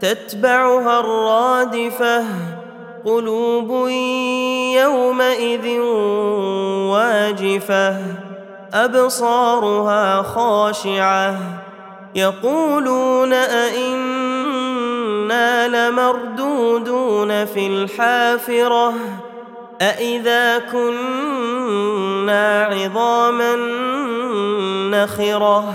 تتبعها الرادفة قلوب يومئذ واجفة أبصارها خاشعة يقولون أئنا لمردودون في الحافرة أإذا كنا عظاما نخرة.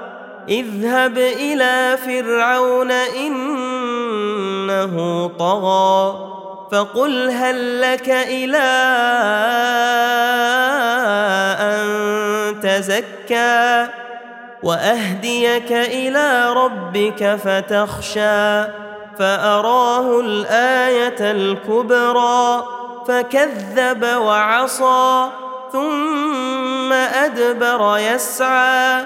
اذهب إلى فرعون إنه طغى فقل هل لك إلى أن تزكى وأهديك إلى ربك فتخشى فأراه الآية الكبرى فكذب وعصى ثم أدبر يسعى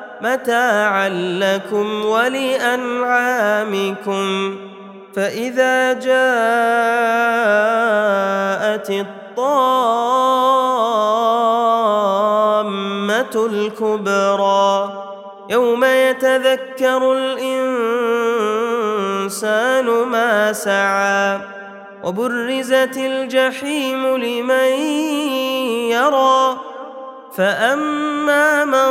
متاعا لكم ولأنعامكم. فإذا جاءت الطامة الكبرى يوم يتذكر الإنسان ما سعى وبرزت الجحيم لمن يرى. فأما من